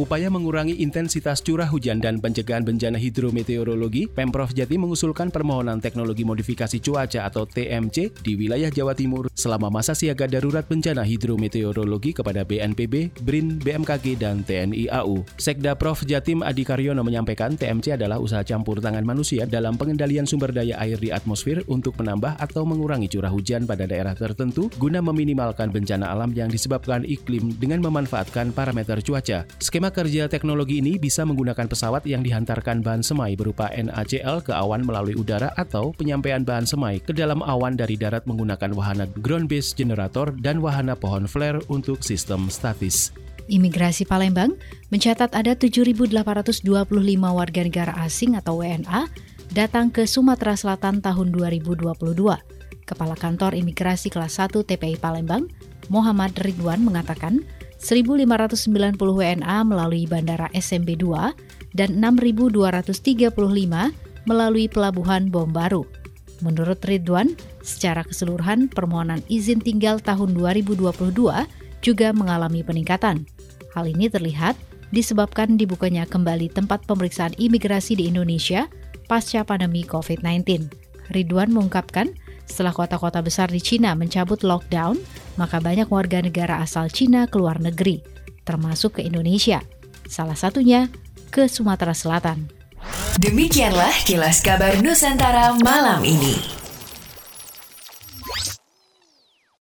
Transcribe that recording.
Upaya mengurangi intensitas curah hujan dan pencegahan bencana hidrometeorologi, Pemprov Jatim mengusulkan permohonan teknologi modifikasi cuaca atau TMC di wilayah Jawa Timur selama masa siaga darurat bencana hidrometeorologi kepada BNPB, BRIN, BMKG, dan TNI AU. Sekda Prof Jatim Adi Karyono menyampaikan TMC adalah usaha campur tangan manusia dalam pengendalian sumber daya air di atmosfer untuk menambah atau mengurangi curah hujan pada daerah tertentu guna meminimalkan bencana alam yang disebabkan iklim dengan memanfaatkan parameter cuaca. Skema kerja teknologi ini bisa menggunakan pesawat yang dihantarkan bahan semai berupa NaCl ke awan melalui udara atau penyampaian bahan semai ke dalam awan dari darat menggunakan wahana ground-based generator dan wahana pohon flare untuk sistem statis. Imigrasi Palembang mencatat ada 7.825 warga negara asing atau WNA datang ke Sumatera Selatan tahun 2022. Kepala Kantor Imigrasi Kelas 1 TPI Palembang, Muhammad Ridwan mengatakan, 1.590 WNA melalui Bandara SMB 2 dan 6.235 melalui Pelabuhan Bom Baru. Menurut Ridwan, secara keseluruhan permohonan izin tinggal tahun 2022 juga mengalami peningkatan. Hal ini terlihat disebabkan dibukanya kembali tempat pemeriksaan imigrasi di Indonesia pasca pandemi COVID-19. Ridwan mengungkapkan, setelah kota-kota besar di Cina mencabut lockdown, maka banyak warga negara asal Cina keluar negeri, termasuk ke Indonesia. Salah satunya ke Sumatera Selatan. Demikianlah kilas kabar Nusantara malam ini.